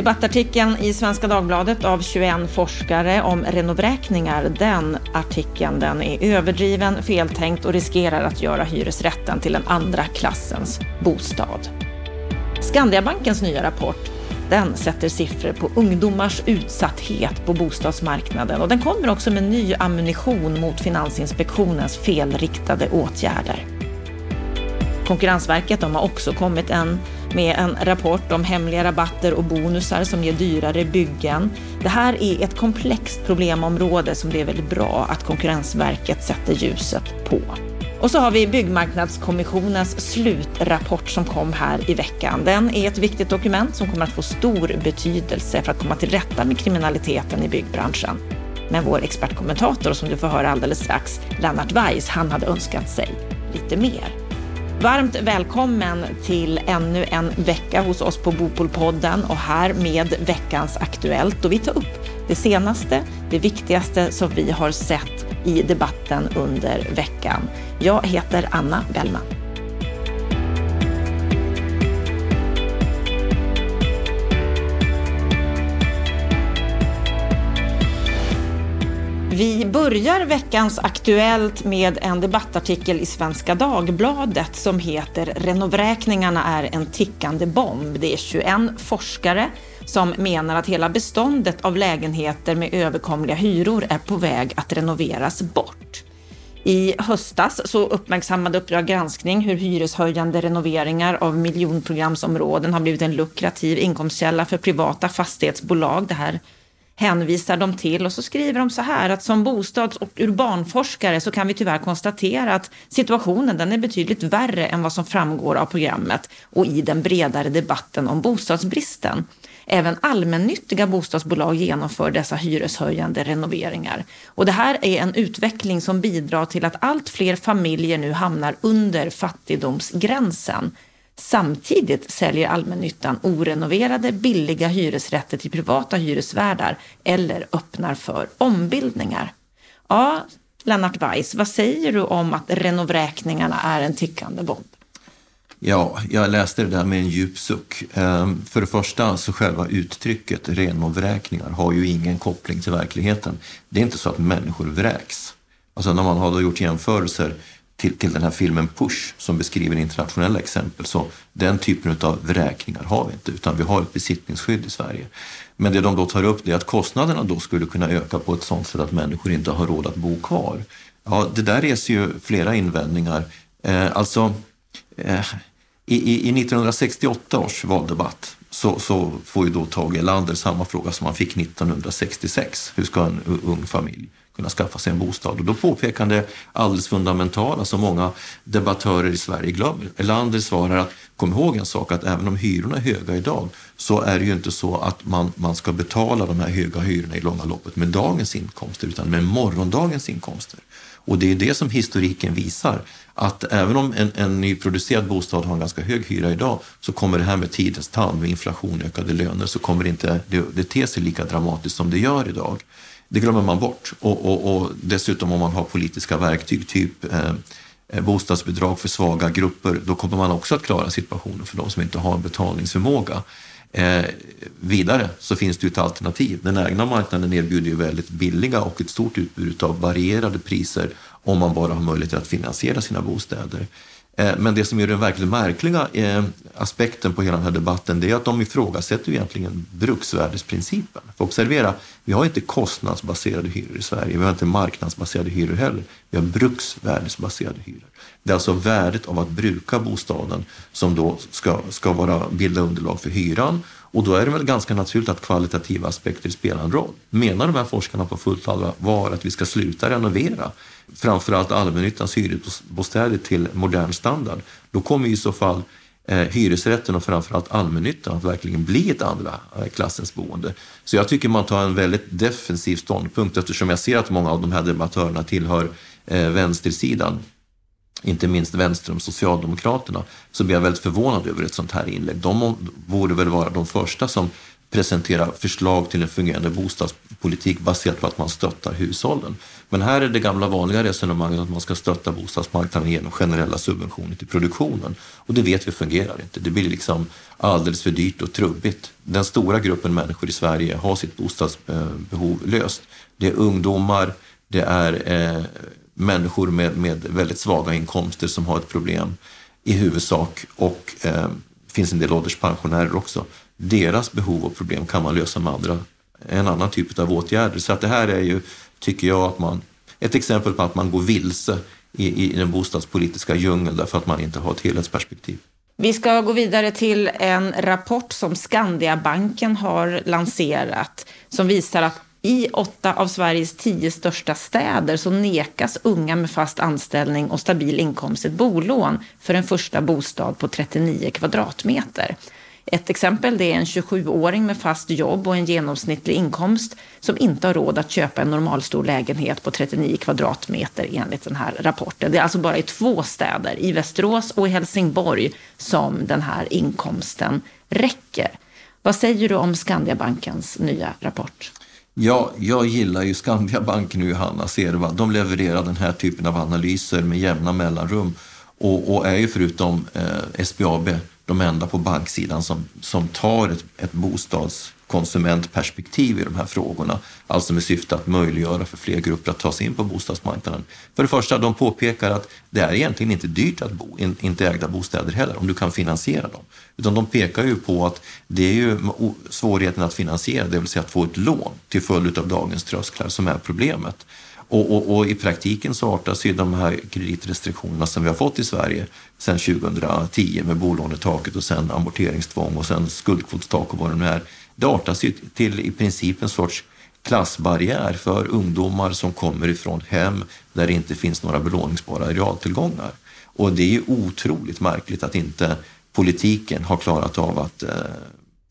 Debattartikeln i Svenska Dagbladet av 21 forskare om renovräkningar, den artikeln den är överdriven, feltänkt och riskerar att göra hyresrätten till en andra klassens bostad. Skandiabankens nya rapport den sätter siffror på ungdomars utsatthet på bostadsmarknaden och den kommer också med ny ammunition mot Finansinspektionens felriktade åtgärder. Konkurrensverket de har också kommit en, med en rapport om hemliga rabatter och bonusar som ger dyrare byggen. Det här är ett komplext problemområde som det är väldigt bra att Konkurrensverket sätter ljuset på. Och så har vi Byggmarknadskommissionens slutrapport som kom här i veckan. Den är ett viktigt dokument som kommer att få stor betydelse för att komma till rätta med kriminaliteten i byggbranschen. Men vår expertkommentator, som du får höra alldeles strax, Lennart Weiss, han hade önskat sig lite mer. Varmt välkommen till ännu en vecka hos oss på Bopolpodden och här med veckans Aktuellt då vi tar upp det senaste, det viktigaste som vi har sett i debatten under veckan. Jag heter Anna Bellman. Vi börjar veckans Aktuellt med en debattartikel i Svenska Dagbladet som heter “Renovräkningarna är en tickande bomb”. Det är 21 forskare som menar att hela beståndet av lägenheter med överkomliga hyror är på väg att renoveras bort. I höstas så uppmärksammade Uppdrag granskning hur hyreshöjande renoveringar av miljonprogramsområden har blivit en lukrativ inkomstkälla för privata fastighetsbolag. Det här hänvisar de till och så skriver de så här att som bostads och urbanforskare så kan vi tyvärr konstatera att situationen den är betydligt värre än vad som framgår av programmet och i den bredare debatten om bostadsbristen. Även allmännyttiga bostadsbolag genomför dessa hyreshöjande renoveringar. Och det här är en utveckling som bidrar till att allt fler familjer nu hamnar under fattigdomsgränsen. Samtidigt säljer allmännyttan orenoverade billiga hyresrätter till privata hyresvärdar eller öppnar för ombildningar. Ja, Lennart Weiss, vad säger du om att renovräkningarna är en tickande bomb? Ja, jag läste det där med en djup suck. Ehm, för det första så själva uttrycket renovräkningar har ju ingen koppling till verkligheten. Det är inte så att människor vräks. Alltså när man har då gjort jämförelser till, till den här filmen Push som beskriver internationella exempel. Så den typen av vräkningar har vi inte, utan vi har ett besittningsskydd i Sverige. Men det de då tar upp är att kostnaderna då skulle kunna öka på ett sånt sätt att människor inte har råd att bo kvar. Ja, det där reser ju flera invändningar. Eh, alltså, eh, i, i, I 1968 års valdebatt så, så får ju då Tage Erlander samma fråga som han fick 1966. Hur ska en ung familj kunna skaffa sig en bostad? Och då påpekar han det alldeles fundamentala som många debattörer i Sverige glömmer. Erlander svarar att kom ihåg en sak att även om hyrorna är höga idag så är det ju inte så att man, man ska betala de här höga hyrorna i långa loppet med dagens inkomster utan med morgondagens inkomster. Och det är det som historiken visar, att även om en, en nyproducerad bostad har en ganska hög hyra idag så kommer det här med tidens tand, med inflation och ökade löner, så kommer det inte det, det te sig lika dramatiskt som det gör idag. Det glömmer man bort. Och, och, och dessutom om man har politiska verktyg, typ eh, eh, bostadsbidrag för svaga grupper, då kommer man också att klara situationen för de som inte har betalningsförmåga. Eh, vidare så finns det ju ett alternativ. Den egna marknaden erbjuder ju väldigt billiga och ett stort utbud av varierade priser om man bara har möjlighet att finansiera sina bostäder. Eh, men det som är den verkligt märkliga eh, aspekten på hela den här debatten det är att de ifrågasätter egentligen bruksvärdesprincipen. För observera, vi har inte kostnadsbaserade hyror i Sverige, vi har inte marknadsbaserade hyror heller. Vi har bruksvärdesbaserade hyror. Det är alltså värdet av att bruka bostaden som då ska, ska vara, bilda underlag för hyran och då är det väl ganska naturligt att kvalitativa aspekter spelar en roll. Menar de här forskarna på fullt allvar att vi ska sluta renovera framförallt allmännyttans hyresbostäder till modern standard, då kommer i så fall eh, hyresrätten och framförallt allmännyttan att verkligen bli ett andra eh, klassens boende. Så jag tycker man tar en väldigt defensiv ståndpunkt eftersom jag ser att många av de här debattörerna tillhör eh, vänstersidan inte minst vänster om Socialdemokraterna, så blir jag väldigt förvånad över ett sånt här inlägg. De borde väl vara de första som presenterar förslag till en fungerande bostadspolitik baserat på att man stöttar hushållen. Men här är det gamla vanliga resonemanget att man ska stötta bostadsmarknaden genom generella subventioner till produktionen. Och det vet vi fungerar inte. Det blir liksom alldeles för dyrt och trubbigt. Den stora gruppen människor i Sverige har sitt bostadsbehov eh, löst. Det är ungdomar, det är eh, människor med, med väldigt svaga inkomster som har ett problem i huvudsak och eh, finns en del ålderspensionärer också. Deras behov och problem kan man lösa med andra, en annan typ av åtgärder. Så att det här är ju, tycker jag, att man, ett exempel på att man går vilse i, i den bostadspolitiska djungeln därför att man inte har ett helhetsperspektiv. Vi ska gå vidare till en rapport som Skandiabanken har lanserat som visar att i åtta av Sveriges tio största städer så nekas unga med fast anställning och stabil inkomst ett bolån för en första bostad på 39 kvadratmeter. Ett exempel det är en 27-åring med fast jobb och en genomsnittlig inkomst som inte har råd att köpa en normalstor lägenhet på 39 kvadratmeter enligt den här rapporten. Det är alltså bara i två städer, i Västerås och i Helsingborg, som den här inkomsten räcker. Vad säger du om Skandiabankens nya rapport? Ja, jag gillar ju Skandiabanken och Johanna Serva. De levererar den här typen av analyser med jämna mellanrum och, och är ju förutom eh, SBAB de enda på banksidan som, som tar ett, ett konsumentperspektiv i de här frågorna. Alltså med syfte att möjliggöra för fler grupper att ta sig in på bostadsmarknaden. För det första, de påpekar att det är egentligen inte dyrt att bo, in, inte ägda bostäder heller, om du kan finansiera dem. Utan de pekar ju på att det är ju svårigheten att finansiera, det vill säga att få ett lån till följd av dagens trösklar som är problemet. Och, och, och, i praktiken så artas ju de här kreditrestriktionerna som vi har fått i Sverige sedan 2010 med bolånetaket och sen amorteringstvång och sen skuldkvotstak och vad det nu är. Det artas ju till i princip en sorts klassbarriär för ungdomar som kommer ifrån hem där det inte finns några belåningsbara realtillgångar. Och det är ju otroligt märkligt att inte politiken har klarat av att eh,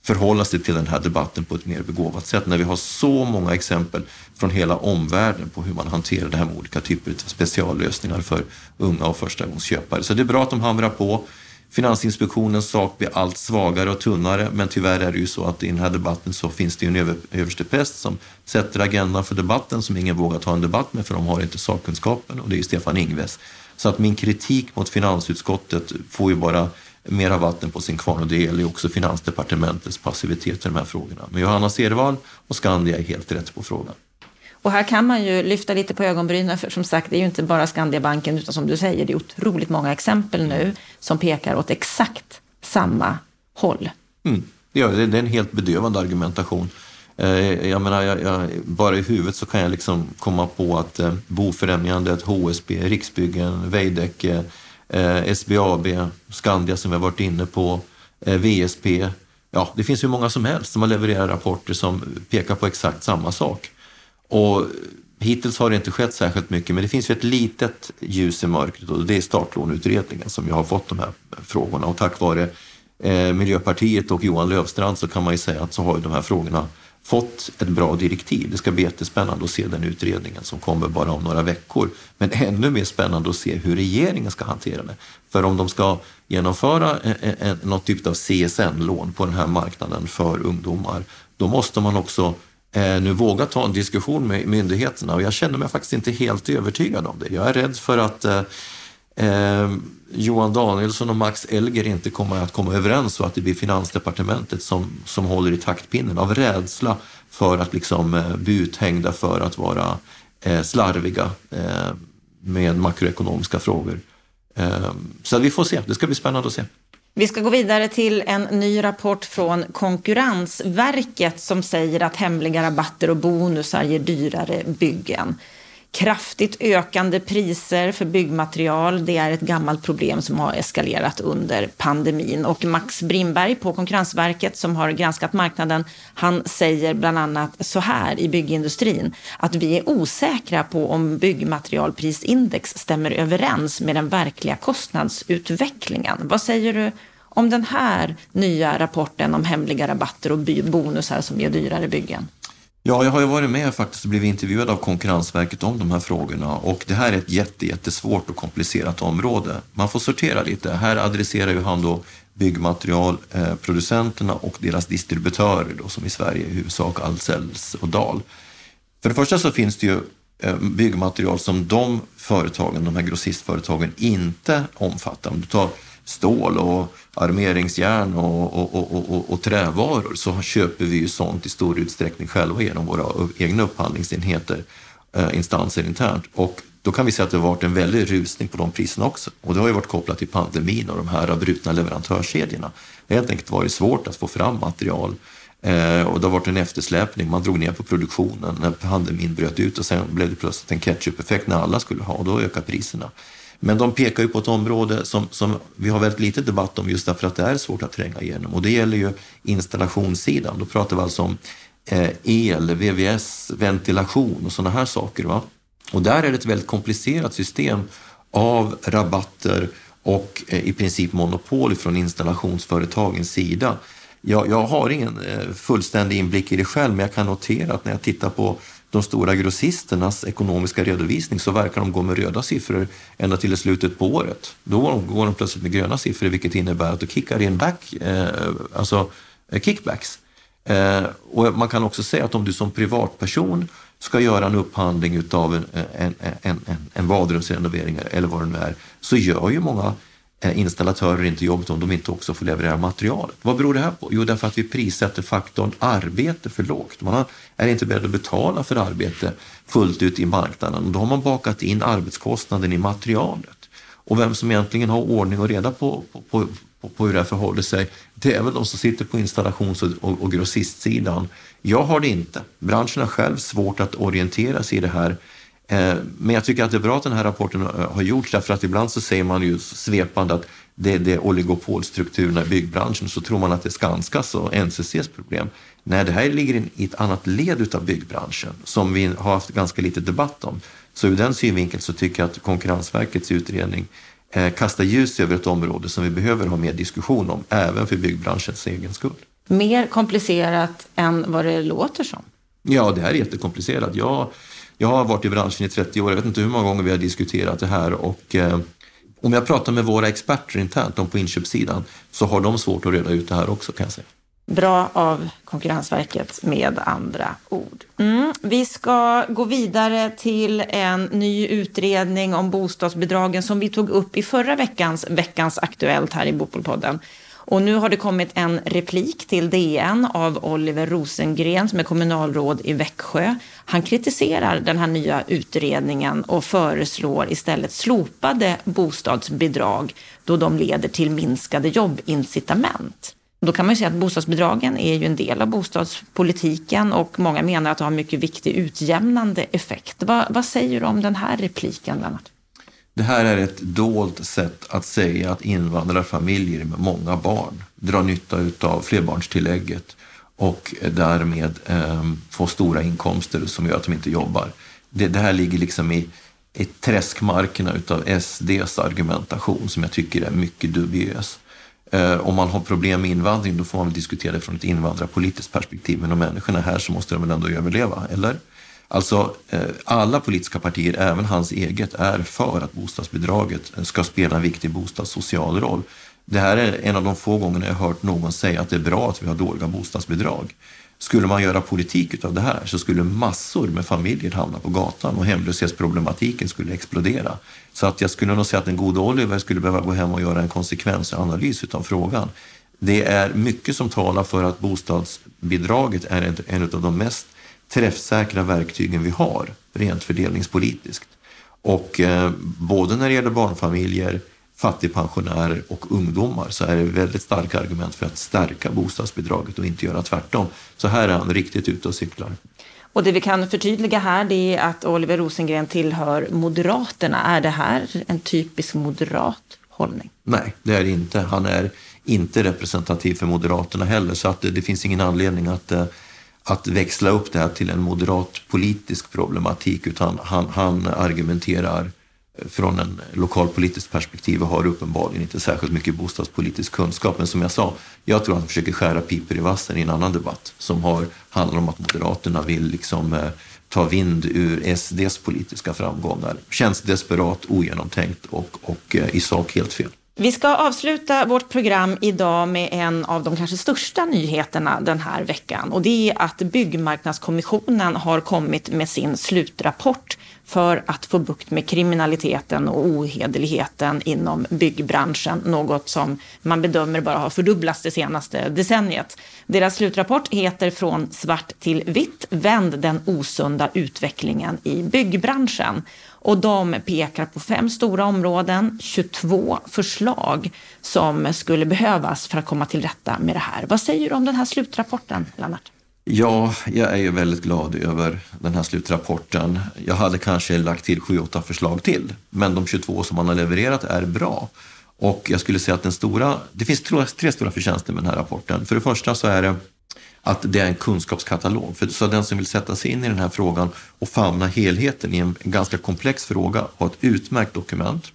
förhålla sig till den här debatten på ett mer begåvat sätt när vi har så många exempel från hela omvärlden på hur man hanterar det här med olika typer av speciallösningar för unga och förstagångsköpare. Så det är bra att de hamrar på. Finansinspektionens sak blir allt svagare och tunnare men tyvärr är det ju så att i den här debatten så finns det ju en över, överstepräst som sätter agendan för debatten som ingen vågar ta en debatt med för de har inte sakkunskapen och det är ju Stefan Ingves. Så att min kritik mot finansutskottet får ju bara mera vatten på sin kvarn och det gäller ju också Finansdepartementets passivitet i de här frågorna. Men Johanna Cedervall och Skandia är helt rätt på frågan. Och här kan man ju lyfta lite på ögonbrynen, för som sagt, det är ju inte bara Skandiabanken, utan som du säger, det är otroligt många exempel nu som pekar åt exakt samma håll. Mm. Ja, det är en helt bedövande argumentation. Eh, jag menar, jag, jag, bara i huvudet så kan jag liksom komma på att eh, Bofrämjandet, HSB, Riksbyggen, Veidekke, eh, SBAB, Skandia som vi har varit inne på, eh, VSP. Ja, det finns hur många som helst som har levererat rapporter som pekar på exakt samma sak. Och hittills har det inte skett särskilt mycket, men det finns ju ett litet ljus i mörkret och det är startlåneutredningen som jag har fått de här frågorna. Och tack vare eh, Miljöpartiet och Johan Löfstrand så kan man ju säga att så har ju de här frågorna fått ett bra direktiv. Det ska bli jättespännande att se den utredningen som kommer bara om några veckor. Men ännu mer spännande att se hur regeringen ska hantera det. För om de ska genomföra en, en, något typ av CSN-lån på den här marknaden för ungdomar, då måste man också Eh, nu våga ta en diskussion med myndigheterna och jag känner mig faktiskt inte helt övertygad om det. Jag är rädd för att eh, eh, Johan Danielsson och Max Elger inte kommer att komma överens och att det blir Finansdepartementet som, som håller i taktpinnen av rädsla för att liksom eh, bli uthängda för att vara eh, slarviga eh, med makroekonomiska frågor. Eh, så vi får se, det ska bli spännande att se. Vi ska gå vidare till en ny rapport från Konkurrensverket som säger att hemliga rabatter och bonusar ger dyrare byggen. Kraftigt ökande priser för byggmaterial, det är ett gammalt problem som har eskalerat under pandemin. Och Max Brimberg på Konkurrensverket som har granskat marknaden, han säger bland annat så här i byggindustrin, att vi är osäkra på om byggmaterialprisindex stämmer överens med den verkliga kostnadsutvecklingen. Vad säger du om den här nya rapporten om hemliga rabatter och bonusar som ger dyrare byggen? Ja, jag har ju varit med faktiskt och blivit intervjuad av Konkurrensverket om de här frågorna och det här är ett jätte, jättesvårt och komplicerat område. Man får sortera lite. Här adresserar ju han då byggmaterialproducenterna eh, och deras distributörer då, som i Sverige i huvudsak Ahlsells och Dahl. För det första så finns det ju eh, byggmaterial som de företagen, de här grossistföretagen inte omfattar. Om du tar stål och armeringsjärn och, och, och, och, och trävaror så köper vi ju sånt i stor utsträckning själva genom våra egna upphandlingsenheter, eh, instanser internt. Och då kan vi säga att det har varit en väldig rusning på de priserna också. Och det har ju varit kopplat till pandemin och de här brutna leverantörskedjorna. Det har helt enkelt varit svårt att få fram material eh, och det har varit en eftersläpning. Man drog ner på produktionen när pandemin bröt ut och sen blev det plötsligt en ketchup-effekt när alla skulle ha och då ökade priserna. Men de pekar ju på ett område som, som vi har väldigt lite debatt om just därför att det är svårt att tränga igenom. Och det gäller ju installationssidan. Då pratar vi alltså om eh, el, VVS, ventilation och sådana här saker. Va? Och där är det ett väldigt komplicerat system av rabatter och eh, i princip monopol från installationsföretagens sida. Jag, jag har ingen eh, fullständig inblick i det själv, men jag kan notera att när jag tittar på de stora grossisternas ekonomiska redovisning så verkar de gå med röda siffror ända till slutet på året. Då går de plötsligt med gröna siffror vilket innebär att du kickar in back, eh, alltså eh, kickbacks. Eh, och man kan också säga att om du som privatperson ska göra en upphandling av en, en, en, en, en badrumsrenovering eller vad det nu är, så gör ju många Eh, installatörer inte jobbet om de inte också får leverera materialet. Vad beror det här på? Jo, därför att vi prissätter faktorn arbete för lågt. Man är inte beredd att betala för arbete fullt ut i marknaden och då har man bakat in arbetskostnaden i materialet. Och vem som egentligen har ordning och reda på, på, på, på hur det här förhåller sig, det är väl de som sitter på installations och, och, och grossistsidan. Jag har det inte. Branschen har själv svårt att orientera sig i det här men jag tycker att det är bra att den här rapporten har gjorts därför att ibland så säger man ju svepande att det, det är oligopolstrukturerna i byggbranschen så tror man att det är Skanskas och NCCs problem. Nej, det här ligger i ett annat led av byggbranschen som vi har haft ganska lite debatt om. Så ur den synvinkeln så tycker jag att Konkurrensverkets utredning eh, kastar ljus över ett område som vi behöver ha mer diskussion om, även för byggbranschens egen skull. Mer komplicerat än vad det låter som? Ja, det här är jättekomplicerat. Jag jag har varit i branschen i 30 år, jag vet inte hur många gånger vi har diskuterat det här och eh, om jag pratar med våra experter internt, de på inköpssidan, så har de svårt att reda ut det här också kan jag säga. Bra av Konkurrensverket med andra ord. Mm. Vi ska gå vidare till en ny utredning om bostadsbidragen som vi tog upp i förra veckans Veckans Aktuellt här i Bopolpodden. Och nu har det kommit en replik till DN av Oliver Rosengren som är kommunalråd i Växjö. Han kritiserar den här nya utredningen och föreslår istället slopade bostadsbidrag då de leder till minskade jobbincitament. Då kan man ju säga att bostadsbidragen är ju en del av bostadspolitiken och många menar att det har en mycket viktig utjämnande effekt. Vad, vad säger du om den här repliken, Lennart? Det här är ett dolt sätt att säga att invandrarfamiljer med många barn drar nytta av flerbarnstillägget och därmed eh, få stora inkomster som gör att de inte jobbar. Det, det här ligger liksom i, i träskmarkerna utav SDs argumentation som jag tycker är mycket dubiös. Eh, om man har problem med invandring då får man väl diskutera det från ett invandrarpolitiskt perspektiv. Men om människorna är här så måste de väl ändå överleva, eller? Alltså eh, alla politiska partier, även hans eget, är för att bostadsbidraget eh, ska spela en viktig bostadssocial roll. Det här är en av de få gångerna jag har hört någon säga att det är bra att vi har dåliga bostadsbidrag. Skulle man göra politik av det här så skulle massor med familjer hamna på gatan och hemlöshetsproblematiken skulle explodera. Så att jag skulle nog säga att en god Oliver skulle behöva gå hem och göra en konsekvensanalys av frågan. Det är mycket som talar för att bostadsbidraget är en av de mest träffsäkra verktygen vi har rent fördelningspolitiskt. Och eh, både när det gäller barnfamiljer, fattigpensionärer och ungdomar så är det väldigt starka argument för att stärka bostadsbidraget och inte göra tvärtom. Så här är han riktigt ute och cyklar. Och det vi kan förtydliga här det är att Oliver Rosengren tillhör Moderaterna. Är det här en typisk moderat hållning? Nej, det är det inte. Han är inte representativ för Moderaterna heller så att det, finns ingen anledning att eh, att växla upp det här till en moderat politisk problematik utan han, han argumenterar från en lokalpolitiskt perspektiv och har uppenbarligen inte särskilt mycket bostadspolitisk kunskap. Men som jag sa, jag tror att han försöker skära piper i vassen i en annan debatt som har, handlar om att Moderaterna vill liksom, eh, ta vind ur SDs politiska framgångar. Känns desperat, ogenomtänkt och, och eh, i sak helt fel. Vi ska avsluta vårt program idag med en av de kanske största nyheterna den här veckan. Och det är att Byggmarknadskommissionen har kommit med sin slutrapport för att få bukt med kriminaliteten och ohederligheten inom byggbranschen. Något som man bedömer bara har fördubblats det senaste decenniet. Deras slutrapport heter Från svart till vitt, vänd den osunda utvecklingen i byggbranschen. Och de pekar på fem stora områden, 22 förslag som skulle behövas för att komma till rätta med det här. Vad säger du om den här slutrapporten, Lennart? Ja, jag är ju väldigt glad över den här slutrapporten. Jag hade kanske lagt till 7-8 förslag till, men de 22 som man har levererat är bra. Och jag skulle säga att den stora, det finns tre stora förtjänster med den här rapporten. För det första så är det att det är en kunskapskatalog. För så den som vill sätta sig in i den här frågan och famna helheten i en ganska komplex fråga har ett utmärkt dokument.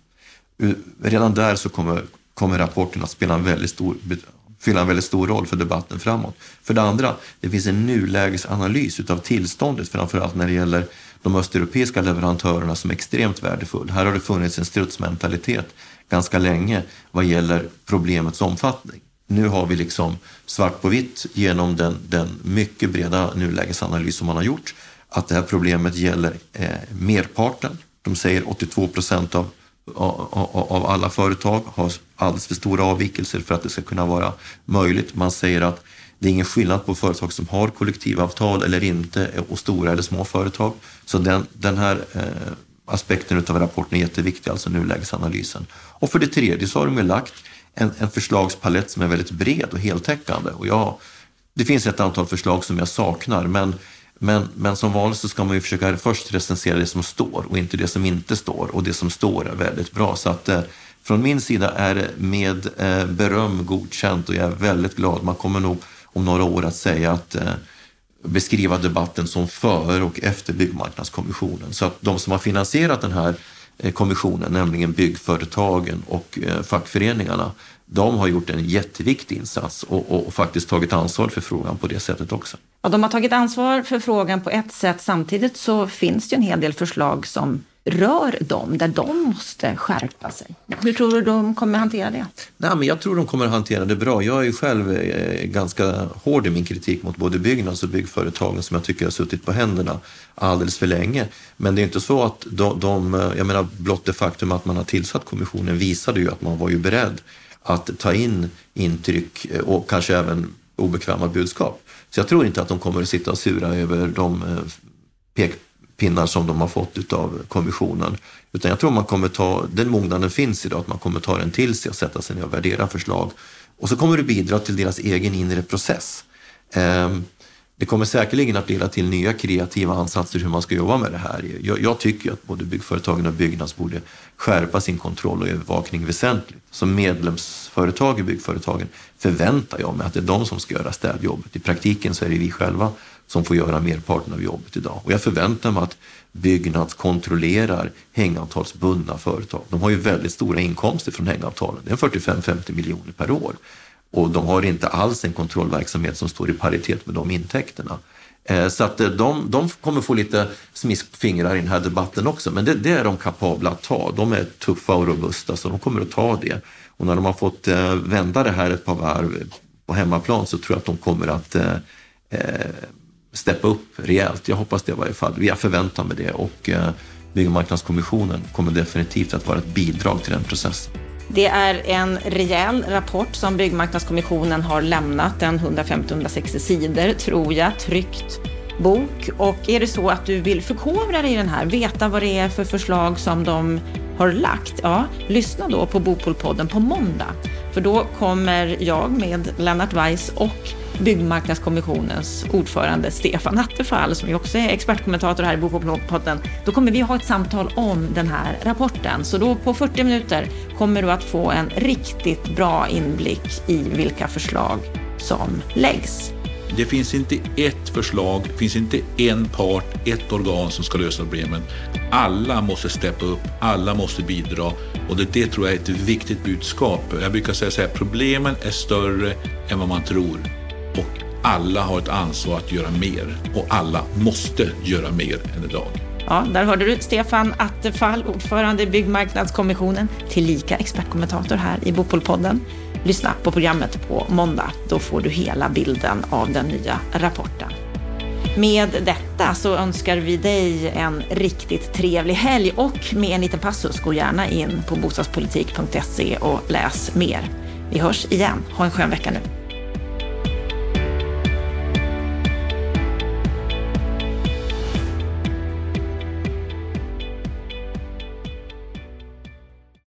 Eh, redan där så kommer, kommer rapporten att spela en väldigt stor, fylla en väldigt stor roll för debatten framåt. För det andra, det finns en nulägesanalys utav tillståndet, framförallt när det gäller de östeuropeiska leverantörerna som är extremt värdefull. Här har det funnits en strutsmentalitet ganska länge vad gäller problemets omfattning. Nu har vi liksom svart på vitt genom den, den mycket breda nulägesanalys som man har gjort att det här problemet gäller eh, merparten. De säger 82 procent av, av, alla företag har alldeles för stora avvikelser för att det ska kunna vara möjligt. Man säger att det är ingen skillnad på företag som har kollektivavtal eller inte och stora eller små företag. Så den, den här eh, aspekten av rapporten är jätteviktig, alltså nulägesanalysen. Och för det tredje så har de lagt en, en förslagspalett som är väldigt bred och heltäckande. Och jag, det finns ett antal förslag som jag saknar, men, men, men som vanligt så ska man ju försöka först recensera det som står och inte det som inte står. Och det som står är väldigt bra. Så att eh, från min sida är det med eh, beröm godkänt och jag är väldigt glad. Man kommer nog om några år att säga att eh, beskriva debatten som före och efter byggmarknadskommissionen. Så att de som har finansierat den här Eh, kommissionen, nämligen byggföretagen och eh, fackföreningarna, de har gjort en jätteviktig insats och, och, faktiskt tagit ansvar för frågan på det sättet också. Ja, de har tagit ansvar för frågan på ett sätt. Samtidigt så finns det en hel del förslag som rör dem, där de måste skärpa sig. Hur tror du de kommer hantera det? Nej, men jag tror de kommer hantera det bra. Jag är ju själv eh, ganska hård i min kritik mot både Byggnads och byggföretagen som jag tycker har suttit på händerna alldeles för länge. Men det är inte så att de, de eh, jag menar blott det faktum att man har tillsatt kommissionen visade ju att man var ju beredd att ta in intryck eh, och kanske även obekväma budskap. Så jag tror inte att de kommer att sitta och sura över de eh, pekpinnar som de har fått av kommissionen. Utan jag tror man kommer ta, den mognaden finns idag, att man kommer ta den till sig och sätta sig ner och värdera förslag. Och så kommer det bidra till deras egen inre process. Ehm, det kommer säkerligen att leda till nya kreativa ansatser hur man ska jobba med det här. Jag, jag tycker att både byggföretagen och Byggnads borde skärpa sin kontroll och övervakning väsentligt. Som medlemsföretag i byggföretagen förväntar jag mig att det är de som ska göra städjobbet. I praktiken så är det vi själva som får göra merparten av jobbet idag. Och jag förväntar mig att Byggnads kontrollerar hängavtalsbundna företag. De har ju väldigt stora inkomster från hängavtalen. Det är 45-50 miljoner per år. Och de har inte alls en kontrollverksamhet som står i paritet med de intäkterna. Eh, så att eh, de, de kommer få lite smiskfingrar i den här debatten också, men det, det, är de kapabla att ta. De är tuffa och robusta, så de kommer att ta det. Och när de har fått eh, vända det här ett par varv på hemmaplan så tror jag att de kommer att steppa upp rejält. Jag hoppas det i varje fall. Jag förväntar mig det och eh, Byggmarknadskommissionen kommer definitivt att vara ett bidrag till den processen. Det är en rejäl rapport som Byggmarknadskommissionen har lämnat, en 150-160 sidor tror jag, tryckt bok. Och är det så att du vill förkovra dig i den här, veta vad det är för förslag som de har lagt, ja, lyssna då på Bopolpodden på måndag. För då kommer jag med Lennart Weiss och Byggmarknadskommissionens ordförande Stefan Attefall, som ju också är expertkommentator här i Bopolpodden. Då kommer vi ha ett samtal om den här rapporten. Så då på 40 minuter kommer du att få en riktigt bra inblick i vilka förslag som läggs. Det finns inte ett förslag, det finns inte en part, ett organ som ska lösa problemen. Alla måste steppa upp, alla måste bidra och det, det tror jag är ett viktigt budskap. Jag brukar säga så här, problemen är större än vad man tror och alla har ett ansvar att göra mer och alla måste göra mer än idag. Ja, där hörde du Stefan Attefall, ordförande i Byggmarknadskommissionen, tillika expertkommentator här i Bopolpodden. Lyssna på programmet på måndag. Då får du hela bilden av den nya rapporten. Med detta så önskar vi dig en riktigt trevlig helg och med en liten passus, gå gärna in på bostadspolitik.se och läs mer. Vi hörs igen. Ha en skön vecka nu.